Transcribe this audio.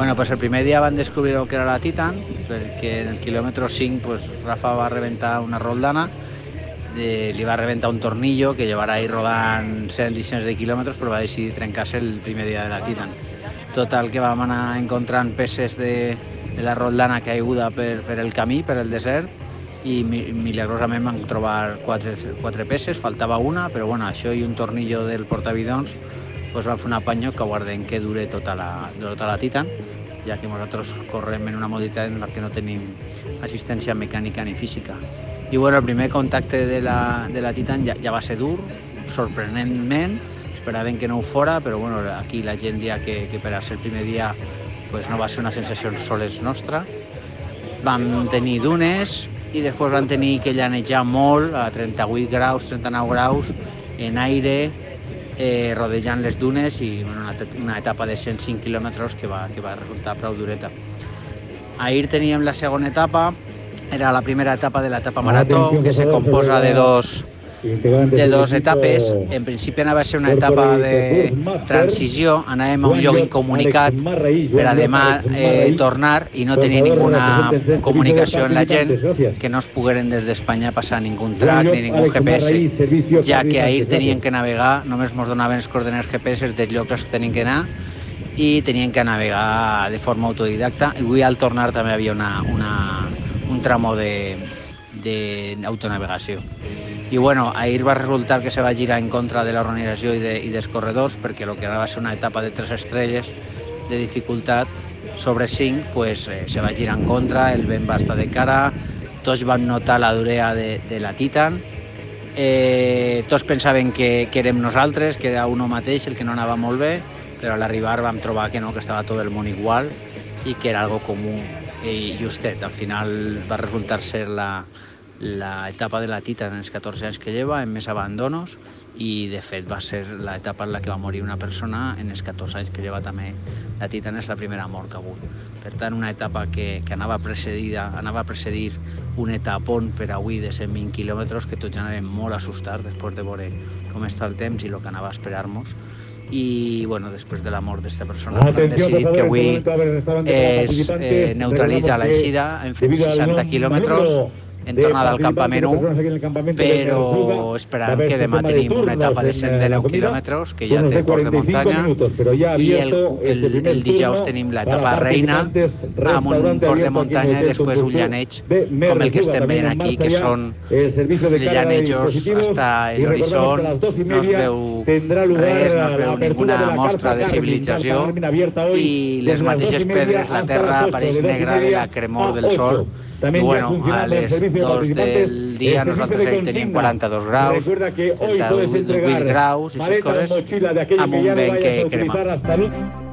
Bueno, pues el primer dia van descobrir el que era la Titan, perquè en el quilòmetre 5 pues, Rafa va reventar una roldana, eh, li va reventar un tornillo que llevarà ahí rodant cents i de quilòmetres, però va decidir trencar-se el primer dia de la Titan. Total que vam anar encontrant peces de, de la roldana caiguda per, per el camí, per el desert, i mi- milagrosament vam trobar quatre, quatre peces, faltava una, però bueno, això i un tornillo del portavidons pues vam fer un apanyo que guardem que dure tota la, tota la Titan, ja que nosaltres correm en una modalitat en la que no tenim assistència mecànica ni física. I bueno, el primer contacte de la, de la Titan ja, ja va ser dur, sorprenentment, esperaven que no ho fora, però bueno, aquí la gent dia que, que per a ser el primer dia pues no va ser una sensació soles nostra. Vam tenir dunes i després vam tenir que llanejar molt a 38 graus, 39 graus en aire, eh, rodejant les dunes i bueno, una, una etapa de 105 quilòmetres que va, que va resultar prou dureta. Ahir teníem la segona etapa, era la primera etapa de l'etapa marató, que se composa de dos, de dos etapes. En principi anava a ser una etapa de transició, anàvem a un lloc incomunicat per a demà eh, tornar i no tenir ninguna comunicació amb la gent que no es pogueren des d'Espanya passar ningú track ni ningú GPS, ja que ahir tenien que navegar, només ens donaven els coordenats GPS dels llocs que tenien que anar i tenien que navegar de forma autodidacta. I avui al tornar també hi havia una, una, un tramo de, de autonavegació. I bueno, ahir va resultar que se va girar en contra de l'organització i, de, i dels corredors perquè el que ara va ser una etapa de tres estrelles de dificultat sobre 5, pues, eh, se va girar en contra, el vent va estar de cara, tots van notar la durea de, de la Titan, eh, tots pensaven que, que érem nosaltres, que era uno mateix el que no anava molt bé, però a l'arribar vam trobar que no, que estava tot el món igual i que era algo comú i justet. Al final va resultar ser la, la etapa de la Titan en els 14 anys que lleva, amb més abandonos, i de fet va ser l'etapa en la que va morir una persona en els 14 anys que lleva també la Titan és la primera mort que ha hagut. Per tant, una etapa que, que anava precedida, anava a precedir un etapon per avui de 120 quilòmetres que tots ja anàvem molt assustats després de veure com està el temps i el que anava a esperar-nos i bueno, després de la mort d'esta persona hem decidit que avui es eh, neutralitza l'eixida, hem fet 60 quilòmetres en tornada al campament 1, però esperam que demà tenim una etapa de 119 quilòmetres, que ja té port de muntanya, i el, el, el dijous tenim l'etapa reina amb un port de muntanya i després un llaneig com el que estem veient aquí, que són llanejos hasta el horizon, no es veu res, no es veu ninguna mostra de civilització i les mateixes pedres, la terra apareix negra de la cremor del sol. i bueno, a les 2 del dia nosaltres ahí tenim 42 graus, 38 graus i aquestes coses amb un vent que crema.